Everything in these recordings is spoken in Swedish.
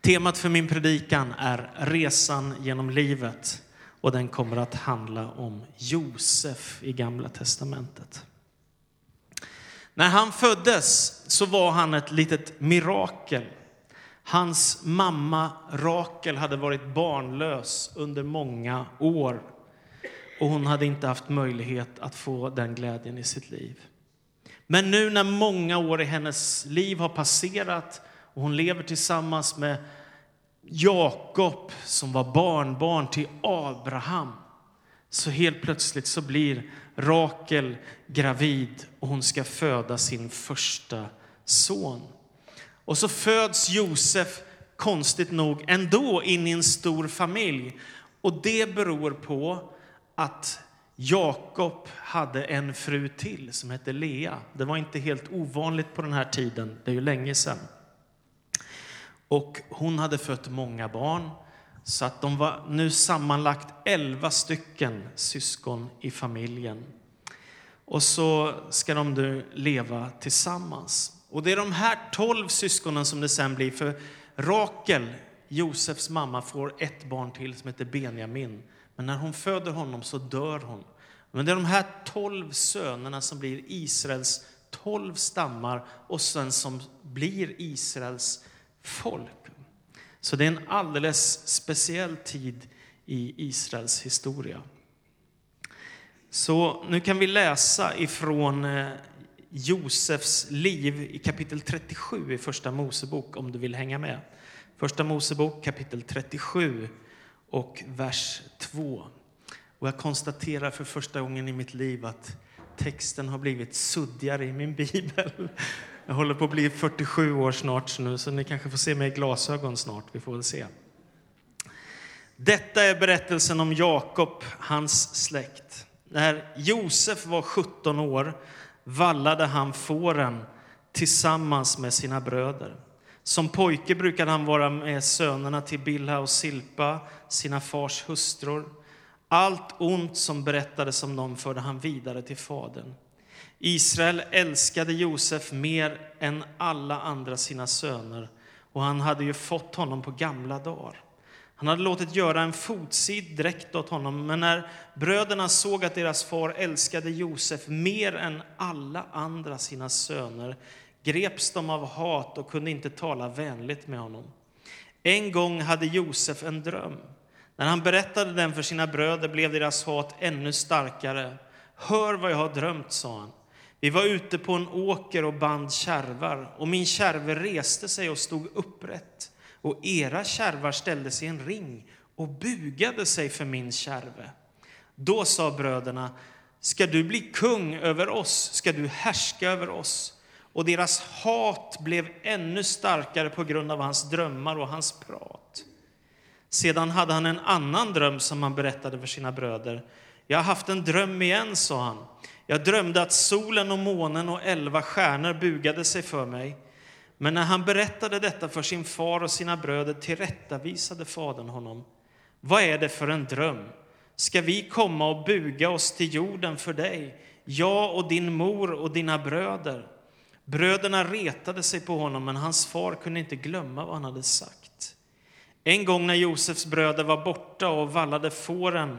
Temat för min predikan är resan genom livet och den kommer att handla om Josef i Gamla testamentet. När han föddes så var han ett litet mirakel. Hans mamma Rakel hade varit barnlös under många år och hon hade inte haft möjlighet att få den glädjen i sitt liv. Men nu när många år i hennes liv har passerat och hon lever tillsammans med Jakob som var barnbarn till Abraham så helt plötsligt så blir Rakel gravid och hon ska föda sin första son. Och så föds Josef konstigt nog ändå in i en stor familj. Och det beror på att Jakob hade en fru till som hette Lea. Det var inte helt ovanligt på den här tiden, det är ju länge sedan. Och hon hade fött många barn, så att de var nu sammanlagt elva stycken syskon i familjen. Och så ska de nu leva tillsammans. Och det är de här tolv syskonen som det sen blir, för Rakel, Josefs mamma, får ett barn till som heter Benjamin. Men när hon föder honom så dör hon. Men det är de här tolv sönerna som blir Israels tolv stammar och sen som blir Israels folk. Så det är en alldeles speciell tid i Israels historia. Så nu kan vi läsa ifrån eh, Josefs liv i kapitel 37 i Första Mosebok om du vill hänga med. Första Mosebok kapitel 37 och vers 2. Och jag konstaterar för första gången i mitt liv att texten har blivit suddigare i min bibel. Jag håller på att bli 47 år snart nu, så ni kanske får se mig i glasögon snart. Vi får väl se. Detta är berättelsen om Jakob, hans släkt. När Josef var 17 år vallade han fåren tillsammans med sina bröder. Som pojke brukade han vara med sönerna till Bilha och Silpa, sina fars hustrur. Allt ont som berättades om dem förde han vidare till fadern. Israel älskade Josef mer än alla andra sina söner och han hade ju fått honom på gamla dagar. Han hade låtit göra en fotsid dräkt åt honom, men när bröderna såg att deras far älskade Josef mer än alla andra sina söner greps de av hat och kunde inte tala vänligt med honom. En gång hade Josef en dröm. När han berättade den för sina bröder blev deras hat ännu starkare. Hör vad jag har drömt, sa han. Vi var ute på en åker och band kärvar och min kärve reste sig och stod upprätt och era kärvar ställde sig i en ring och bugade sig för min kärve. Då sa bröderna, ska du bli kung över oss, ska du härska över oss. Och deras hat blev ännu starkare på grund av hans drömmar och hans prat. Sedan hade han en annan dröm som han berättade för sina bröder. Jag har haft en dröm igen, sa han. Jag drömde att solen och månen och elva stjärnor bugade sig för mig. Men när han berättade detta för sin far och sina bröder tillrättavisade fadern honom. Vad är det för en dröm? Ska vi komma och buga oss till jorden för dig, jag och din mor och dina bröder? Bröderna retade sig på honom, men hans far kunde inte glömma vad han hade sagt. En gång när Josefs bröder var borta och vallade fåren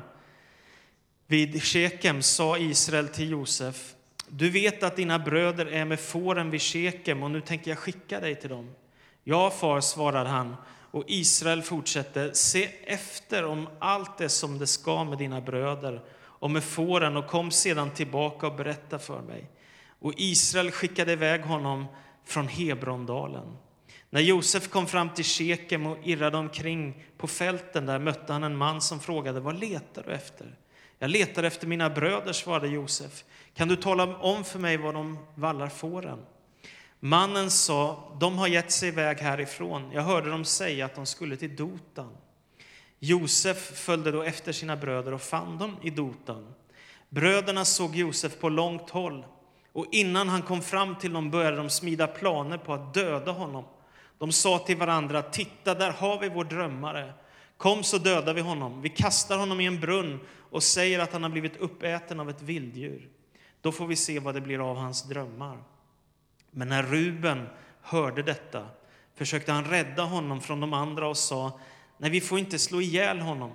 vid Shekem sa Israel till Josef, du vet att dina bröder är med fåren vid Shekem och nu tänker jag skicka dig till dem. Ja, far, svarade han. Och Israel fortsätter, se efter om allt är som det ska med dina bröder och med fåren och kom sedan tillbaka och berätta för mig. Och Israel skickade iväg honom från Hebrondalen. När Josef kom fram till Shekem och irrade omkring på fälten där mötte han en man som frågade, vad letar du efter? Jag letar efter mina bröder, svarade Josef. Kan du tala om för mig var de vallar fåren? Mannen sa, de har gett sig iväg härifrån. Jag hörde dem säga att de skulle till Dotan. Josef följde då efter sina bröder och fann dem i Dotan. Bröderna såg Josef på långt håll och innan han kom fram till dem började de smida planer på att döda honom. De sa till varandra, titta där har vi vår drömmare. Kom så dödar vi honom. Vi kastar honom i en brunn och säger att han har blivit uppäten av ett vilddjur. Då får vi se vad det blir av hans drömmar. Men när Ruben hörde detta försökte han rädda honom från de andra och sa, nej vi får inte slå ihjäl honom.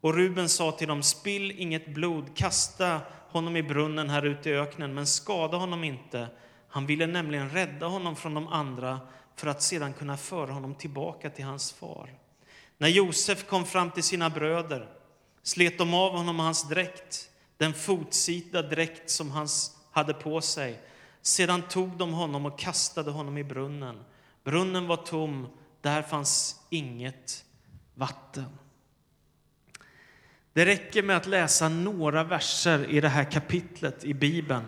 Och Ruben sa till dem, spill inget blod, kasta honom i brunnen här ute i öknen, men skada honom inte. Han ville nämligen rädda honom från de andra för att sedan kunna föra honom tillbaka till hans far. När Josef kom fram till sina bröder slet de av honom hans dräkt, den fotsida dräkt som han hade på sig. Sedan tog de honom och kastade honom i brunnen. Brunnen var tom, där fanns inget vatten. Det räcker med att läsa några verser i det här kapitlet i Bibeln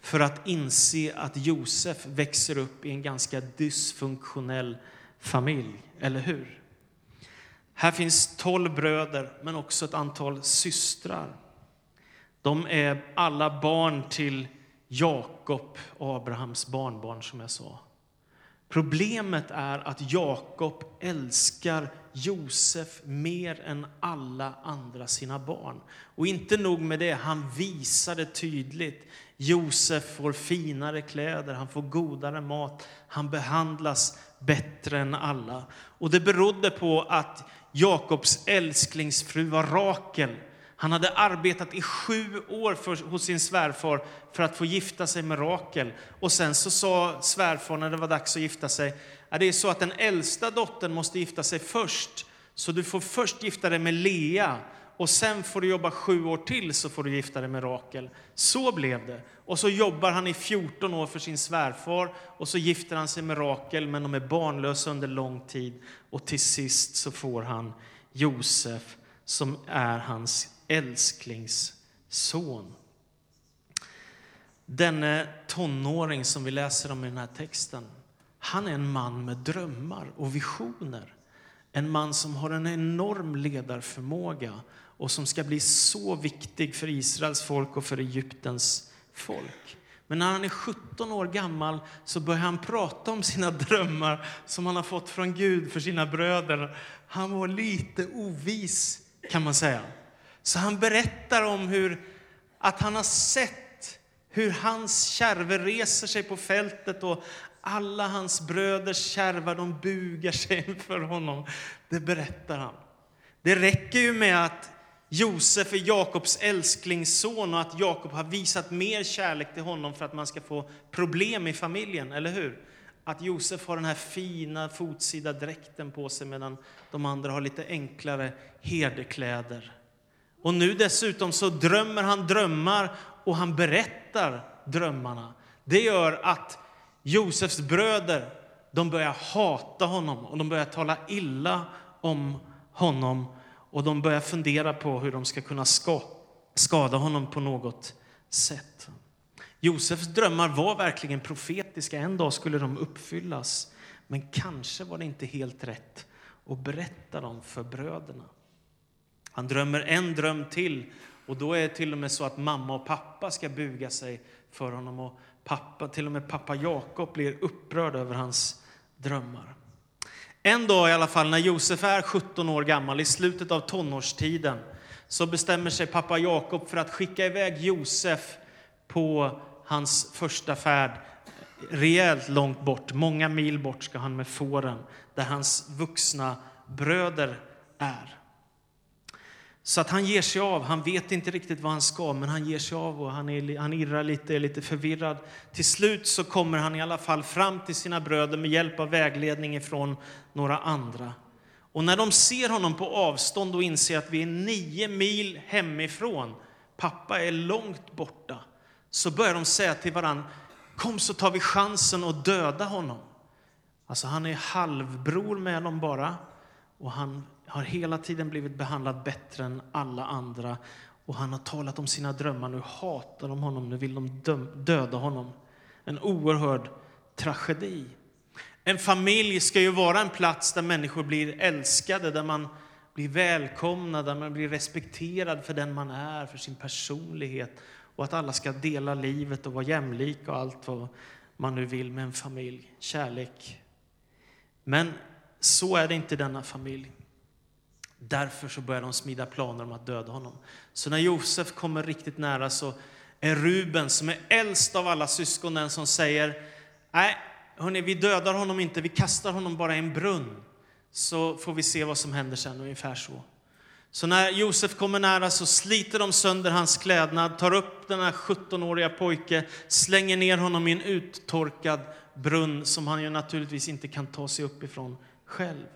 för att inse att Josef växer upp i en ganska dysfunktionell familj, eller hur? Här finns tolv bröder, men också ett antal systrar. De är alla barn till Jakob, Abrahams barnbarn, som jag sa. Problemet är att Jakob älskar Josef mer än alla andra sina barn. Och inte nog med det, han visar det tydligt. Josef får finare kläder, han får godare mat, han behandlas bättre än alla. Och det berodde på att Jakobs älsklingsfru var Rakel. Han hade arbetat i sju år för, hos sin svärfar för att få gifta sig med Rakel. Och sen så sa svärfar när det var dags att gifta sig, det är så att den äldsta dottern måste gifta sig först. Så du får först gifta dig med Lea och sen får du jobba sju år till så får du gifta dig med Rakel. Så blev det. Och så jobbar han i 14 år för sin svärfar och så gifter han sig med Rakel men de är barnlösa under lång tid och till sist så får han Josef som är hans älsklingsson. Denne tonåring som vi läser om i den här texten, han är en man med drömmar och visioner. En man som har en enorm ledarförmåga och som ska bli så viktig för Israels folk och för Egyptens folk. Men när han är 17 år gammal så börjar han prata om sina drömmar som han har fått från Gud för sina bröder. Han var lite ovis, kan man säga. Så han berättar om hur att han har sett hur hans kärve reser sig på fältet och alla hans bröders kärvar de bugar sig inför honom. Det berättar han. Det räcker ju med att Josef är Jakobs älsklingsson och att Jakob har visat mer kärlek till honom för att man ska få problem i familjen, eller hur? Att Josef har den här fina fotsida dräkten på sig medan de andra har lite enklare herdekläder. Och nu dessutom så drömmer han drömmar och han berättar drömmarna. Det gör att Josefs bröder, de börjar hata honom och de börjar tala illa om honom och de börjar fundera på hur de ska kunna skada honom på något sätt. Josefs drömmar var verkligen profetiska. En dag skulle de uppfyllas. Men kanske var det inte helt rätt att berätta dem för bröderna. Han drömmer en dröm till och då är det till och med så att mamma och pappa ska buga sig för honom och pappa, till och med pappa Jakob blir upprörd över hans drömmar. En dag i alla fall när Josef är 17 år gammal, i slutet av tonårstiden, så bestämmer sig pappa Jakob för att skicka iväg Josef på hans första färd rejält långt bort. Många mil bort ska han med fåren, där hans vuxna bröder är. Så att han ger sig av. Han vet inte riktigt vad han ska, men han ger sig av och han, är, han irrar lite, är lite förvirrad. Till slut så kommer han i alla fall fram till sina bröder med hjälp av vägledning från några andra. Och när de ser honom på avstånd och inser att vi är nio mil hemifrån, pappa är långt borta, så börjar de säga till varann, kom så tar vi chansen att döda honom. Alltså han är halvbror med dem bara och han har hela tiden blivit behandlad bättre än alla andra. Och han har talat om sina drömmar. Nu hatar de honom, nu vill de döda honom. En oerhörd tragedi. En familj ska ju vara en plats där människor blir älskade, där man blir välkomnad, där man blir respekterad för den man är, för sin personlighet och att alla ska dela livet och vara jämlika och allt vad man nu vill med en familj. Kärlek. Men så är det inte i denna familj. Därför så börjar de smida planer om att döda honom. Så när Josef kommer riktigt nära så är Ruben, som är äldst av alla syskon, den som säger Nej, hörni, vi dödar honom inte, vi kastar honom bara i en brunn. Så får vi se vad som händer sen, ungefär så. Så när Josef kommer nära så sliter de sönder hans klädnad, tar upp den här 17-åriga pojke, slänger ner honom i en uttorkad brunn som han ju naturligtvis inte kan ta sig upp ifrån själv.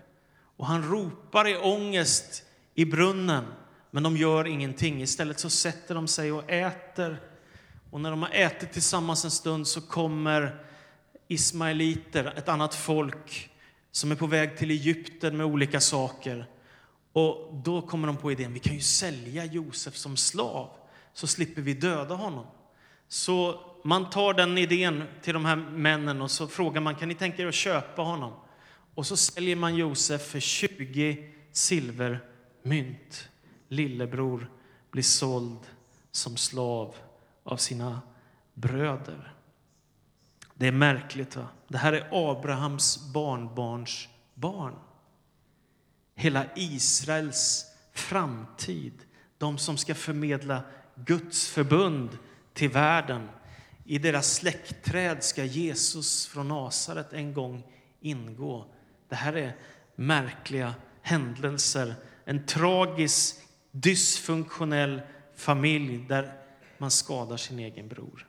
Och han ropar i ångest i brunnen, men de gör ingenting. Istället så sätter de sig och äter. Och när de har ätit tillsammans en stund så kommer ismaeliter, ett annat folk, som är på väg till Egypten med olika saker. Och då kommer de på idén, vi kan ju sälja Josef som slav, så slipper vi döda honom. Så man tar den idén till de här männen och så frågar man, kan ni tänka er att köpa honom? Och så säljer man Josef för 20 silvermynt. Lillebror blir såld som slav av sina bröder. Det är märkligt. va? Det här är Abrahams barnbarns barn. Hela Israels framtid. De som ska förmedla Guds förbund till världen. I deras släktträd ska Jesus från Nasaret en gång ingå. Det här är märkliga händelser. En tragisk, dysfunktionell familj där man skadar sin egen bror.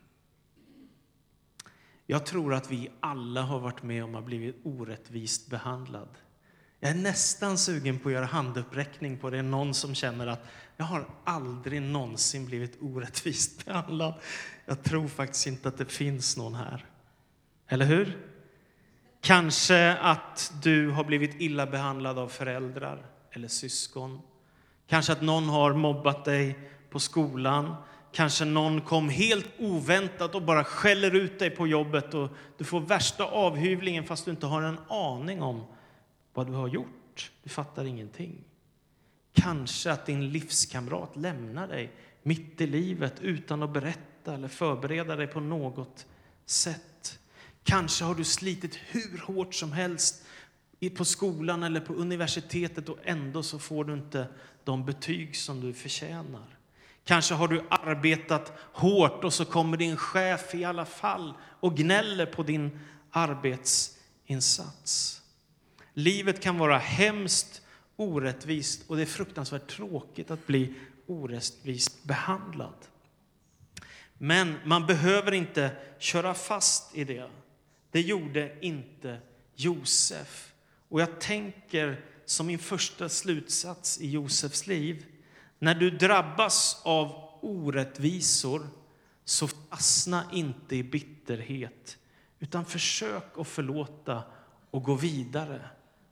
Jag tror att vi alla har varit med om att ha blivit orättvist behandlad. Jag är nästan sugen på att göra handuppräckning på det någon som känner att jag har aldrig någonsin blivit orättvist behandlad. Jag tror faktiskt inte att det finns någon här. Eller hur? Kanske att du har blivit illa behandlad av föräldrar eller syskon. Kanske att någon har mobbat dig på skolan. Kanske någon kom helt oväntat och bara skäller ut dig på jobbet och du får värsta avhyvlingen fast du inte har en aning om vad du har gjort. Du fattar ingenting. Kanske att din livskamrat lämnar dig mitt i livet utan att berätta eller förbereda dig på något sätt. Kanske har du slitit hur hårt som helst på skolan eller på universitetet och ändå så får du inte de betyg som du förtjänar. Kanske har du arbetat hårt och så kommer din chef i alla fall och gnäller på din arbetsinsats. Livet kan vara hemskt, orättvist och det är fruktansvärt tråkigt att bli orättvist behandlad. Men man behöver inte köra fast i det. Det gjorde inte Josef. Och jag tänker som min första slutsats i Josefs liv, när du drabbas av orättvisor så fastna inte i bitterhet, utan försök att förlåta och gå vidare.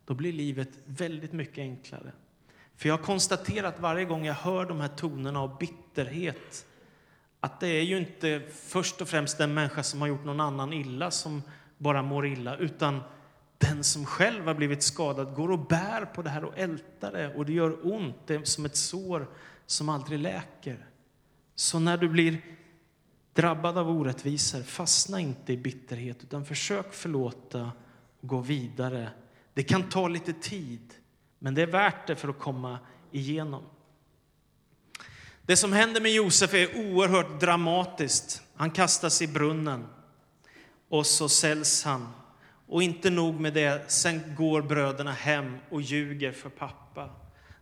Då blir livet väldigt mycket enklare. För jag har konstaterat varje gång jag hör de här tonerna av bitterhet att det är ju inte först och främst den människa som har gjort någon annan illa som bara mår illa, utan den som själv har blivit skadad går och bär på det här och ältar det och det gör ont. Det är som ett sår som aldrig läker. Så när du blir drabbad av orättvisor, fastna inte i bitterhet utan försök förlåta och gå vidare. Det kan ta lite tid, men det är värt det för att komma igenom. Det som händer med Josef är oerhört dramatiskt. Han kastas i brunnen och så säljs han. Och inte nog med det, sen går bröderna hem och ljuger för pappa.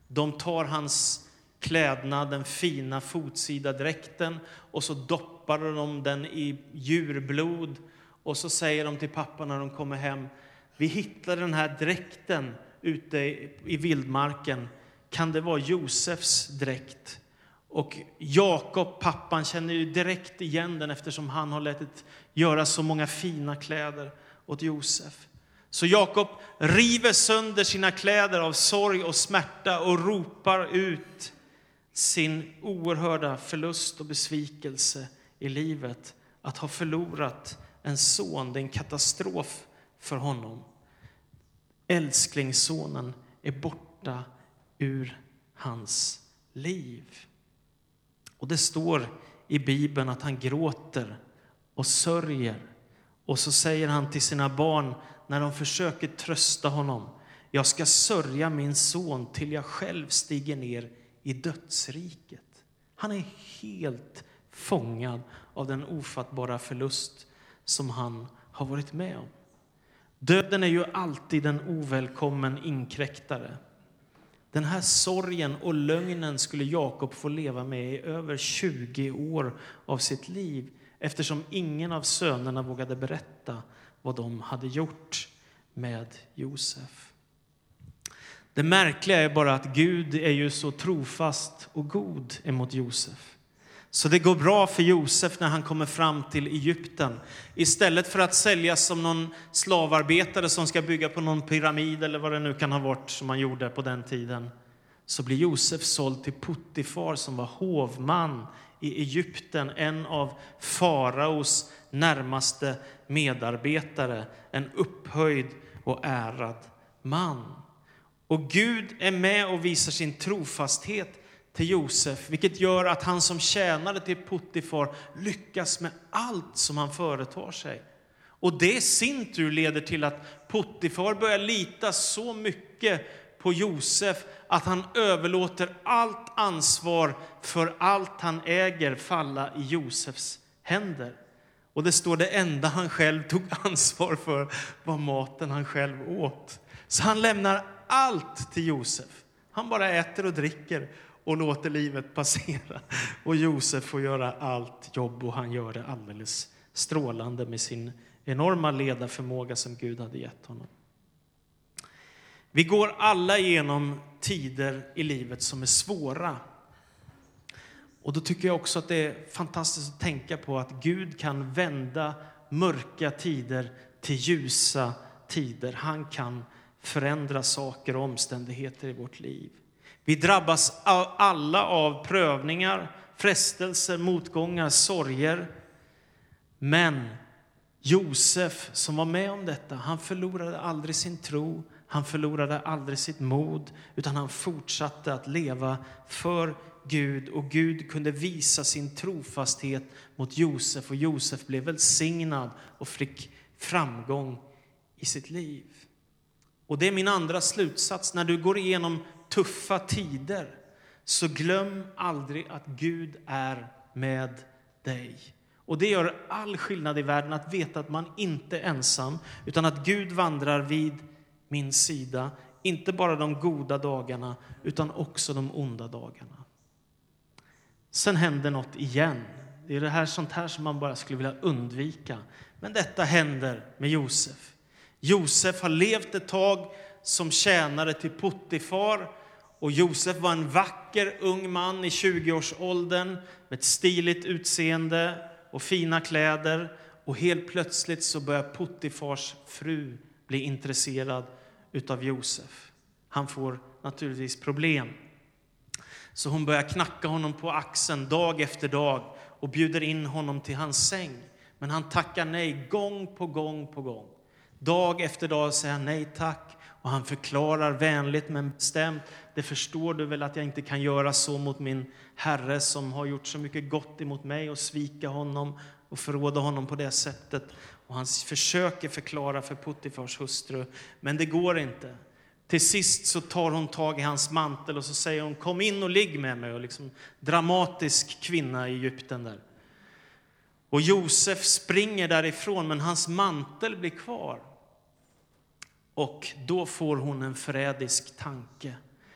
De tar hans klädnad, den fina fotsida dräkten och så doppar de den i djurblod och så säger de till pappa när de kommer hem, vi hittade den här dräkten ute i vildmarken. Kan det vara Josefs dräkt? Och Jakob, pappan, känner ju direkt igen den eftersom han har låtit göra så många fina kläder åt Josef. Så Jakob river sönder sina kläder av sorg och smärta och ropar ut sin oerhörda förlust och besvikelse i livet. Att ha förlorat en son, det är en katastrof för honom. Älsklingssonen är borta ur hans liv. Och det står i Bibeln att han gråter och sörjer. Och så säger han till sina barn när de försöker trösta honom. Jag ska sörja min son till jag själv stiger ner i dödsriket. Han är helt fångad av den ofattbara förlust som han har varit med om. Döden är ju alltid en ovälkommen inkräktare. Den här sorgen och lögnen skulle Jakob få leva med i över 20 år av sitt liv eftersom ingen av sönerna vågade berätta vad de hade gjort med Josef. Det märkliga är bara att Gud är ju så trofast och god emot Josef. Så det går bra för Josef när han kommer fram till Egypten. Istället för att säljas som någon slavarbetare som ska bygga på någon pyramid eller vad det nu kan ha varit som man gjorde på den tiden, så blir Josef såld till Puttifar som var hovman i Egypten, en av faraos närmaste medarbetare, en upphöjd och ärad man. Och Gud är med och visar sin trofasthet till Josef, vilket gör att han som tjänare till Puttifar lyckas med allt som han företar sig. Och det i sin tur leder till att Puttifar börjar lita så mycket på Josef att han överlåter allt ansvar för allt han äger falla i Josefs händer. Och det står det enda han själv tog ansvar för var maten han själv åt. Så han lämnar allt till Josef. Han bara äter och dricker och låter livet passera. Och Josef får göra allt jobb och han gör det alldeles strålande med sin enorma ledarförmåga som Gud hade gett honom. Vi går alla igenom tider i livet som är svåra. Och då tycker jag också att det är fantastiskt att tänka på att Gud kan vända mörka tider till ljusa tider. Han kan förändra saker och omständigheter i vårt liv. Vi drabbas alla av prövningar, frestelser, motgångar, sorger. Men Josef som var med om detta, han förlorade aldrig sin tro, han förlorade aldrig sitt mod, utan han fortsatte att leva för Gud och Gud kunde visa sin trofasthet mot Josef och Josef blev välsignad och fick framgång i sitt liv. Och det är min andra slutsats. När du går igenom tuffa tider, så glöm aldrig att Gud är med dig. Och det gör all skillnad i världen att veta att man inte är ensam, utan att Gud vandrar vid min sida, inte bara de goda dagarna, utan också de onda dagarna. Sen händer något igen. Det är det här sånt här som man bara skulle vilja undvika. Men detta händer med Josef. Josef har levt ett tag som tjänare till Puttifar och Josef var en vacker ung man i 20-årsåldern med ett stiligt utseende och fina kläder. Och helt plötsligt så börjar Puttifars fru bli intresserad utav Josef. Han får naturligtvis problem. Så hon börjar knacka honom på axeln dag efter dag och bjuder in honom till hans säng. Men han tackar nej gång på gång på gång. Dag efter dag säger han nej tack och han förklarar vänligt men bestämt. Det förstår du väl att jag inte kan göra så mot min Herre som har gjort så mycket gott emot mig och svika honom och förråda honom på det sättet. Och han försöker förklara för Puttifars hustru, men det går inte. Till sist så tar hon tag i hans mantel och så säger hon kom in och ligg med mig. Och liksom, dramatisk kvinna i Egypten där. Och Josef springer därifrån, men hans mantel blir kvar. Och då får hon en förrädisk tanke.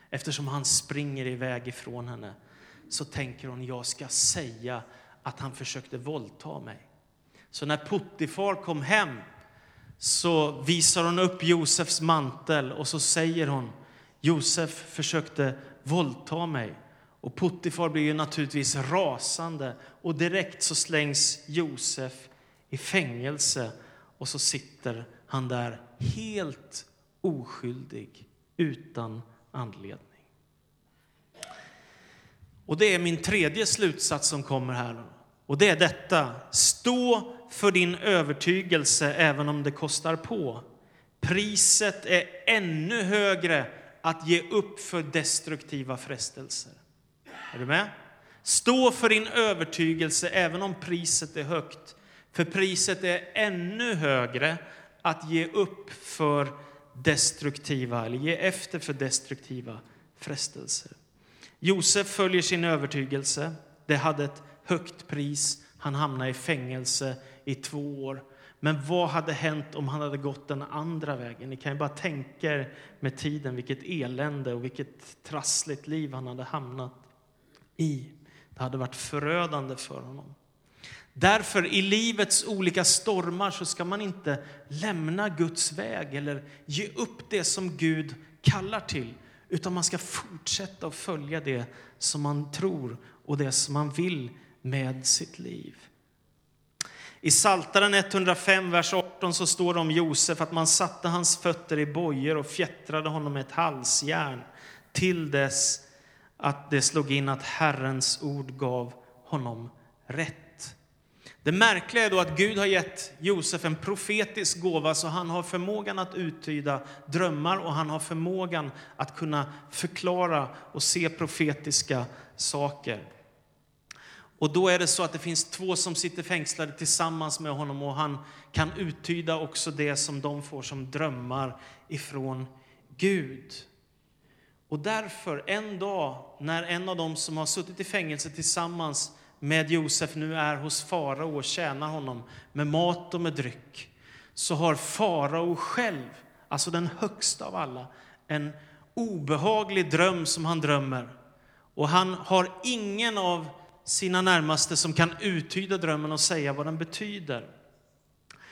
Eftersom han springer iväg ifrån henne så tänker hon, jag ska säga att han försökte våldta mig. Så när Puttifar kom hem så visar hon upp Josefs mantel och så säger hon, Josef försökte våldta mig. Och Puttifar blir ju naturligtvis rasande och direkt så slängs Josef i fängelse och så sitter han där helt oskyldig, utan anledning. Och det är min tredje slutsats som kommer här. Och det är detta. Stå för din övertygelse även om det kostar på. Priset är ännu högre att ge upp för destruktiva frestelser. Är du med? Stå för din övertygelse även om priset är högt. För priset är ännu högre att ge upp för destruktiva, eller ge efter för destruktiva frestelser. Josef följer sin övertygelse. Det hade ett högt pris. Han hamnade i fängelse i två år. Men vad hade hänt om han hade gått den andra vägen? Ni kan ju bara tänka er med tiden vilket elände och vilket trassligt liv han hade hamnat i. Det hade varit förödande för honom. Därför i livets olika stormar så ska man inte lämna Guds väg eller ge upp det som Gud kallar till, utan man ska fortsätta att följa det som man tror och det som man vill med sitt liv. I Saltaren 105, vers 18, så står det om Josef att man satte hans fötter i bojor och fjättrade honom med ett halsjärn till dess att det slog in att Herrens ord gav honom rätt. Det märkliga är då att Gud har gett Josef en profetisk gåva så han har förmågan att uttyda drömmar och han har förmågan att kunna förklara och se profetiska saker. Och då är det så att det finns två som sitter fängslade tillsammans med honom och han kan uttyda också det som de får som drömmar ifrån Gud. Och därför, en dag när en av dem som har suttit i fängelse tillsammans med Josef nu är hos farao och tjänar honom med mat och med dryck, så har farao själv, alltså den högsta av alla, en obehaglig dröm som han drömmer. Och han har ingen av sina närmaste som kan uttyda drömmen och säga vad den betyder.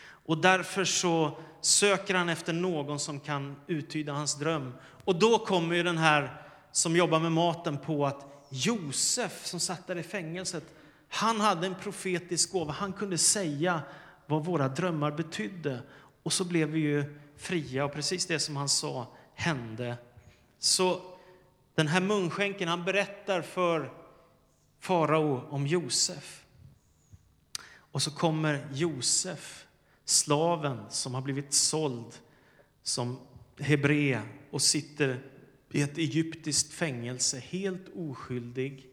Och därför så söker han efter någon som kan uttyda hans dröm. Och då kommer ju den här som jobbar med maten på att Josef som satt där i fängelset, han hade en profetisk gåva. Han kunde säga vad våra drömmar betydde. Och så blev vi ju fria och precis det som han sa hände. Så den här munskänken, han berättar för farao om Josef. Och så kommer Josef, slaven som har blivit såld som hebré och sitter i ett egyptiskt fängelse, helt oskyldig,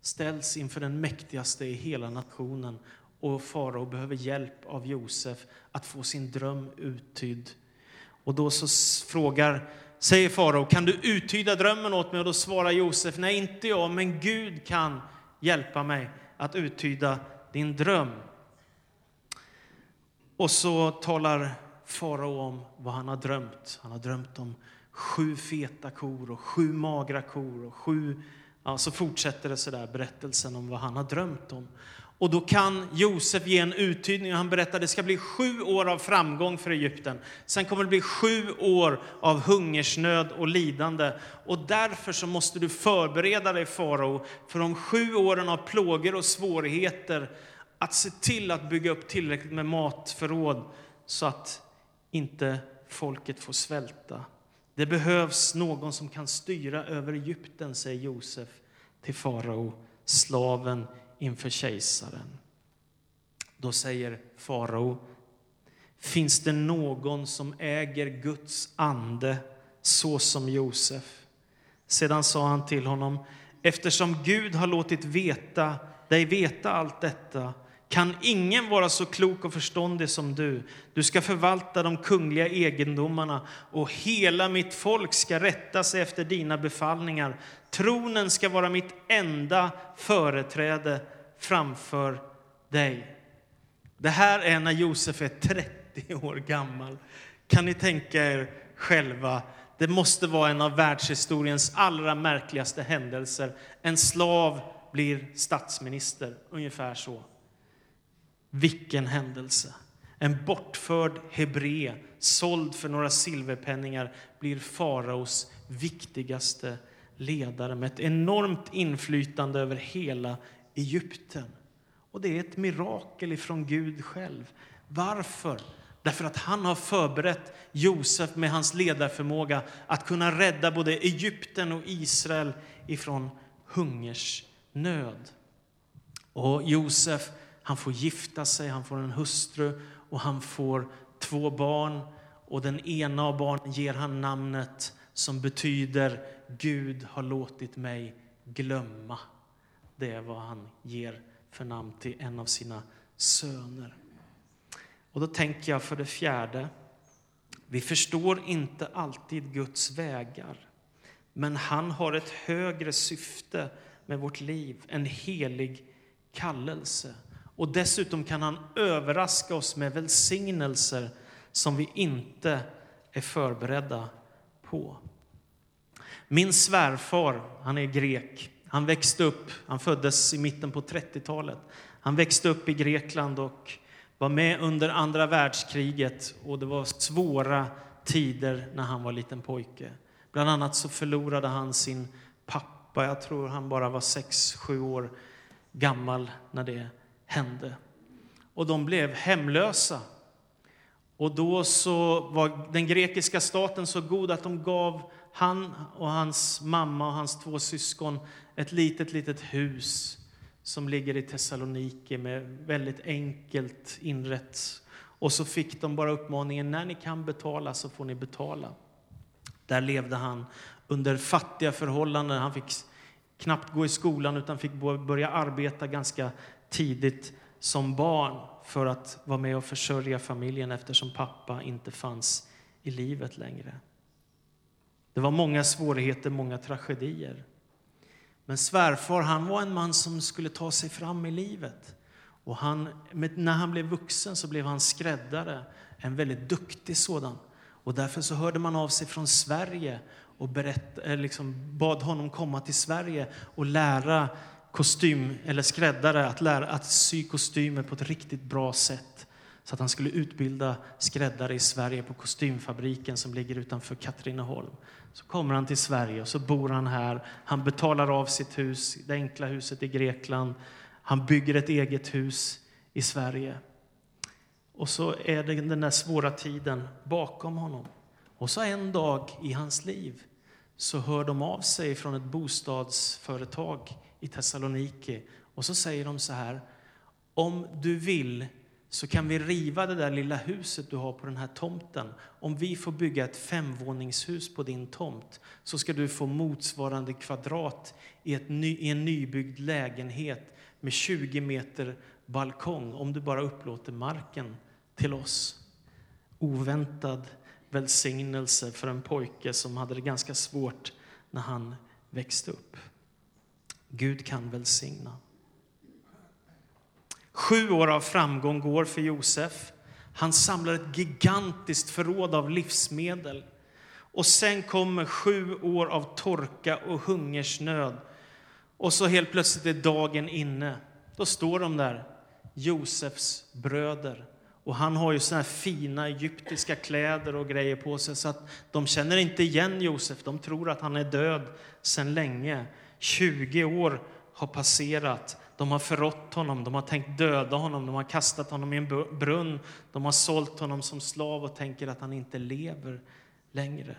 ställs inför den mäktigaste i hela nationen och farao behöver hjälp av Josef att få sin dröm uttydd. Och då så frågar, säger farao, kan du uttyda drömmen åt mig? Och då svarar Josef, nej inte jag, men Gud kan hjälpa mig att uttyda din dröm. Och så talar farao om vad han har drömt. Han har drömt om sju feta kor och sju magra kor och sju... Ja, så fortsätter det så där, berättelsen om vad han har drömt om. Och då kan Josef ge en uttydning. Han berättar att det ska bli sju år av framgång för Egypten. Sen kommer det bli sju år av hungersnöd och lidande. Och därför så måste du förbereda dig, farao, för de sju åren av plågor och svårigheter. Att se till att bygga upp tillräckligt med matförråd så att inte folket får svälta. Det behövs någon som kan styra över Egypten, säger Josef till farao, slaven inför kejsaren. Då säger farao, finns det någon som äger Guds ande så som Josef? Sedan sa han till honom, eftersom Gud har låtit veta, dig veta allt detta kan ingen vara så klok och förståndig som du. Du ska förvalta de kungliga egendomarna och hela mitt folk ska rätta sig efter dina befallningar. Tronen ska vara mitt enda företräde framför dig. Det här är när Josef är 30 år gammal. Kan ni tänka er själva? Det måste vara en av världshistoriens allra märkligaste händelser. En slav blir statsminister, ungefär så. Vilken händelse! En bortförd hebré, såld för några silverpenningar, blir faraos viktigaste ledare med ett enormt inflytande över hela Egypten. Och det är ett mirakel ifrån Gud själv. Varför? Därför att han har förberett Josef med hans ledarförmåga att kunna rädda både Egypten och Israel ifrån hungersnöd. Och Josef han får gifta sig, han får en hustru och han får två barn. Och den ena av barnen ger han namnet som betyder Gud har låtit mig glömma. Det är vad han ger för namn till en av sina söner. Och då tänker jag för det fjärde, vi förstår inte alltid Guds vägar. Men han har ett högre syfte med vårt liv, en helig kallelse. Och dessutom kan han överraska oss med välsignelser som vi inte är förberedda på. Min svärfar, han är grek. Han växte upp, han föddes i mitten på 30-talet. Han växte upp i Grekland och var med under andra världskriget och det var svåra tider när han var liten pojke. Bland annat så förlorade han sin pappa, jag tror han bara var 6-7 år gammal när det hände. Och de blev hemlösa. Och då så var den grekiska staten så god att de gav han och hans mamma och hans två syskon ett litet, litet hus som ligger i Thessaloniki med väldigt enkelt inrett. Och så fick de bara uppmaningen, när ni kan betala så får ni betala. Där levde han under fattiga förhållanden. Han fick knappt gå i skolan utan fick börja arbeta ganska tidigt som barn för att vara med och försörja familjen eftersom pappa inte fanns i livet längre. Det var många svårigheter, många tragedier. Men svärfar han var en man som skulle ta sig fram i livet. Och han, när han blev vuxen så blev han skräddare, en väldigt duktig sådan. Och därför så hörde man av sig från Sverige och berätt, liksom bad honom komma till Sverige och lära kostym, eller skräddare att, lära, att sy kostymer på ett riktigt bra sätt. Så att han skulle utbilda skräddare i Sverige på kostymfabriken som ligger utanför Katrineholm. Så kommer han till Sverige och så bor han här. Han betalar av sitt hus, det enkla huset i Grekland. Han bygger ett eget hus i Sverige. Och så är det den där svåra tiden bakom honom. Och så en dag i hans liv så hör de av sig från ett bostadsföretag i Thessaloniki och så säger de så här. Om du vill så kan vi riva det där lilla huset du har på den här tomten. Om vi får bygga ett femvåningshus på din tomt så ska du få motsvarande kvadrat i, ny, i en nybyggd lägenhet med 20 meter balkong om du bara upplåter marken till oss. Oväntad välsignelse för en pojke som hade det ganska svårt när han växte upp. Gud kan välsigna. Sju år av framgång går för Josef. Han samlar ett gigantiskt förråd av livsmedel. Och sen kommer sju år av torka och hungersnöd. Och så helt plötsligt är dagen inne. Då står de där, Josefs bröder. Och han har ju såna här fina egyptiska kläder och grejer på sig så att de känner inte igen Josef. De tror att han är död sedan länge. 20 år har passerat. De har förrått honom, de har tänkt döda honom, de har kastat honom i en brunn, de har sålt honom som slav och tänker att han inte lever längre.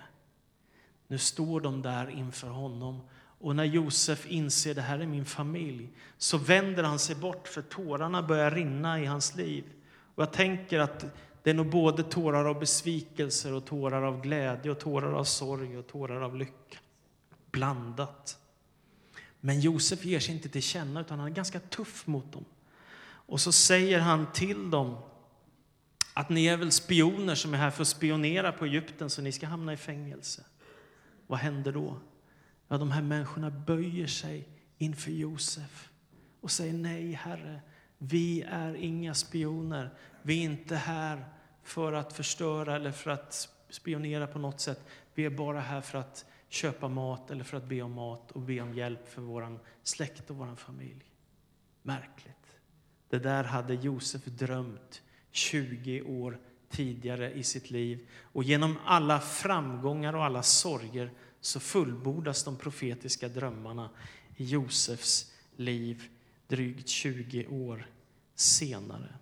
Nu står de där inför honom och när Josef inser det här är min familj så vänder han sig bort för tårarna börjar rinna i hans liv. Och jag tänker att det är nog både tårar av besvikelser och tårar av glädje och tårar av sorg och tårar av lycka. Blandat. Men Josef ger sig inte till känna, utan han är ganska tuff mot dem. Och så säger han till dem att ni är väl spioner som är här för att spionera på Egypten, så ni ska hamna i fängelse. Vad händer då? Ja, de här människorna böjer sig inför Josef och säger nej, Herre, vi är inga spioner. Vi är inte här för att förstöra eller för att spionera på något sätt. Vi är bara här för att köpa mat eller för att be om mat och be om hjälp för vår släkt och vår familj. Märkligt. Det där hade Josef drömt 20 år tidigare i sitt liv. Och genom alla framgångar och alla sorger så fullbordas de profetiska drömmarna i Josefs liv drygt 20 år senare.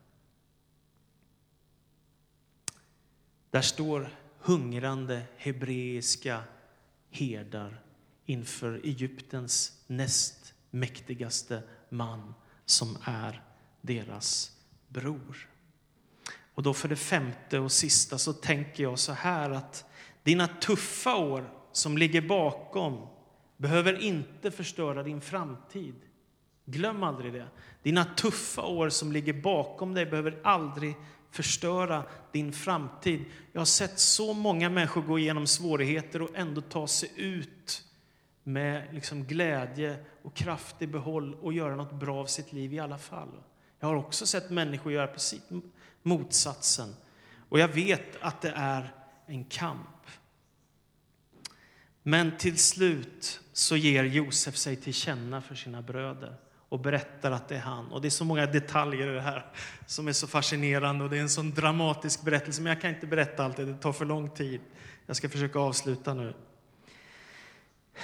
Där står hungrande hebreiska herdar inför Egyptens näst mäktigaste man som är deras bror. Och då för det femte och sista så tänker jag så här att dina tuffa år som ligger bakom behöver inte förstöra din framtid. Glöm aldrig det. Dina tuffa år som ligger bakom dig behöver aldrig förstöra din framtid. Jag har sett så många människor gå igenom svårigheter och ändå ta sig ut med liksom glädje och kraft i behåll och göra något bra av sitt liv i alla fall. Jag har också sett människor göra precis motsatsen. Och jag vet att det är en kamp. Men till slut så ger Josef sig till känna för sina bröder och berättar att det är han. Och det är så många detaljer i det här som är så fascinerande och det är en sån dramatisk berättelse. Men jag kan inte berätta allt, det tar för lång tid. Jag ska försöka avsluta nu.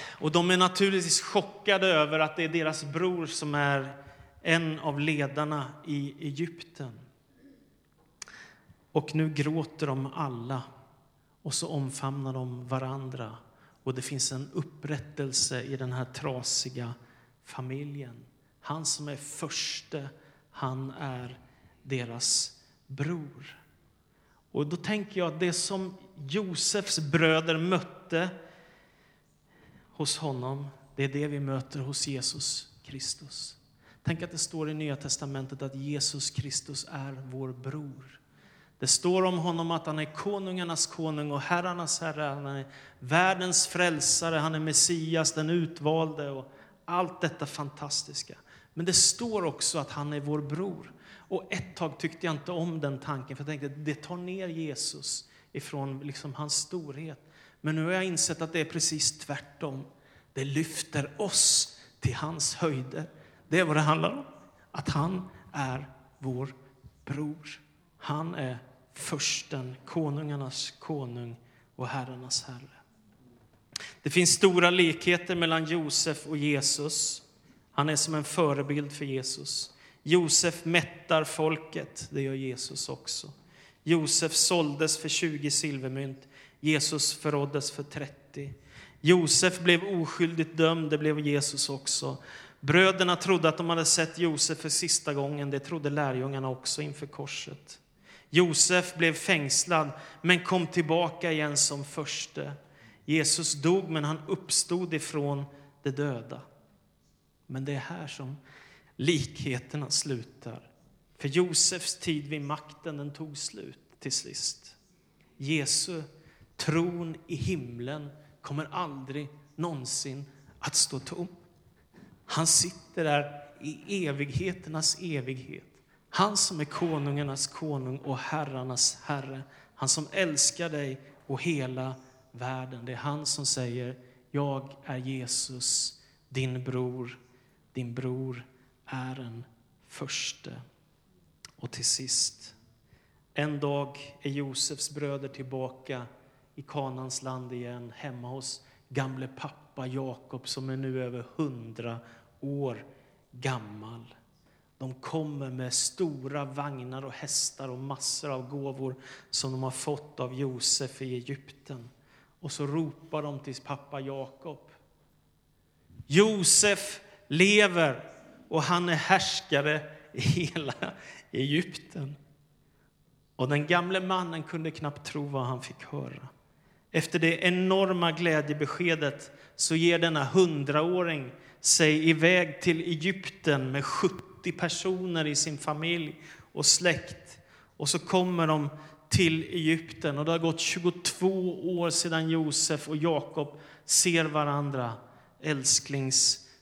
Och de är naturligtvis chockade över att det är deras bror som är en av ledarna i Egypten. Och nu gråter de alla och så omfamnar de varandra. Och det finns en upprättelse i den här trasiga familjen. Han som är förste, han är deras bror. Och då tänker jag att det som Josefs bröder mötte hos honom, det är det vi möter hos Jesus Kristus. Tänk att det står i Nya testamentet att Jesus Kristus är vår bror. Det står om honom att han är konungarnas konung och herrarnas herre. Han är världens frälsare, han är Messias, den utvalde och allt detta fantastiska. Men det står också att han är vår bror. Och ett tag tyckte jag inte om den tanken, för jag tänkte att det tar ner Jesus ifrån liksom hans storhet. Men nu har jag insett att det är precis tvärtom. Det lyfter oss till hans höjder. Det är vad det handlar om. Att han är vår bror. Han är försten, konungarnas konung och herrarnas herre. Det finns stora likheter mellan Josef och Jesus. Han är som en förebild för Jesus. Josef mättar folket, det gör Jesus också. Josef såldes för 20 silvermynt, Jesus förråddes för 30. Josef blev oskyldigt dömd, det blev Jesus också. Bröderna trodde att de hade sett Josef för sista gången, det trodde lärjungarna också inför korset. Josef blev fängslad, men kom tillbaka igen som förste. Jesus dog, men han uppstod ifrån de döda. Men det är här som likheterna slutar. För Josefs tid vid makten den tog slut till sist. Jesu tron i himlen kommer aldrig någonsin att stå tom. Han sitter där i evigheternas evighet. Han som är konungarnas konung och herrarnas herre. Han som älskar dig och hela världen. Det är han som säger, jag är Jesus, din bror. Din bror är en förste. Och till sist, en dag är Josefs bröder tillbaka i Kanans land igen, hemma hos gamle pappa Jakob som är nu över hundra år gammal. De kommer med stora vagnar och hästar och massor av gåvor som de har fått av Josef i Egypten. Och så ropar de till pappa Jakob. Josef lever och han är härskare i hela Egypten. Och den gamle mannen kunde knappt tro vad han fick höra. Efter det enorma glädjebeskedet så ger denna hundraåring sig iväg till Egypten med 70 personer i sin familj och släkt. Och så kommer de till Egypten och det har gått 22 år sedan Josef och Jakob ser varandra,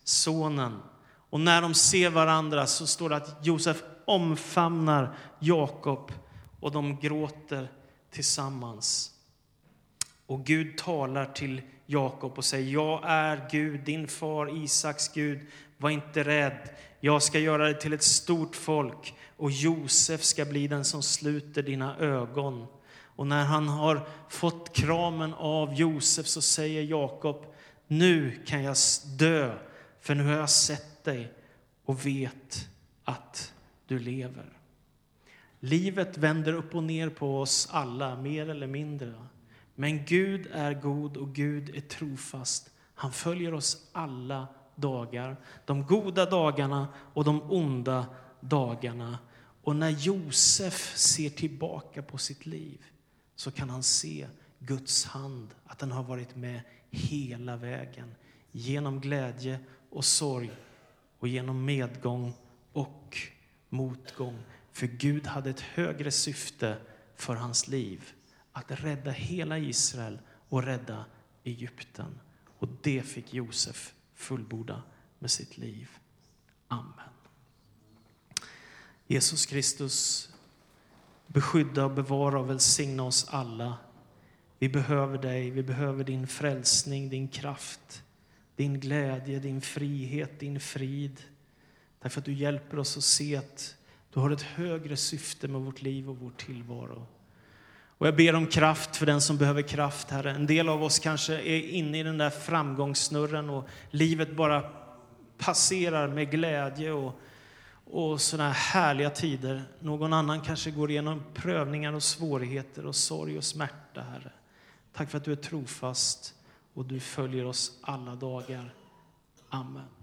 Sonen. Och när de ser varandra så står det att Josef omfamnar Jakob och de gråter tillsammans. Och Gud talar till Jakob och säger, jag är Gud, din far Isaks Gud. Var inte rädd, jag ska göra dig till ett stort folk och Josef ska bli den som sluter dina ögon. Och när han har fått kramen av Josef så säger Jakob, nu kan jag dö, för nu har jag sett dig och vet att du lever. Livet vänder upp och ner på oss alla, mer eller mindre. Men Gud är god och Gud är trofast. Han följer oss alla dagar, de goda dagarna och de onda dagarna. Och när Josef ser tillbaka på sitt liv så kan han se Guds hand, att den har varit med hela vägen. Genom glädje och sorg och genom medgång och motgång. För Gud hade ett högre syfte för hans liv att rädda hela Israel och rädda Egypten. Och det fick Josef fullborda med sitt liv. Amen. Jesus Kristus, beskydda och bevara och välsigna oss alla. Vi behöver dig, vi behöver din frälsning, din kraft, din glädje, din frihet, din frid. Därför att du hjälper oss att se att du har ett högre syfte med vårt liv och vår tillvaro. Och jag ber om kraft för den som behöver kraft, Herre. En del av oss kanske är inne i den där framgångssnurren och livet bara passerar med glädje och, och sådana här härliga tider. Någon annan kanske går igenom prövningar och svårigheter och sorg och smärta, Herre. Tack för att du är trofast och du följer oss alla dagar. Amen.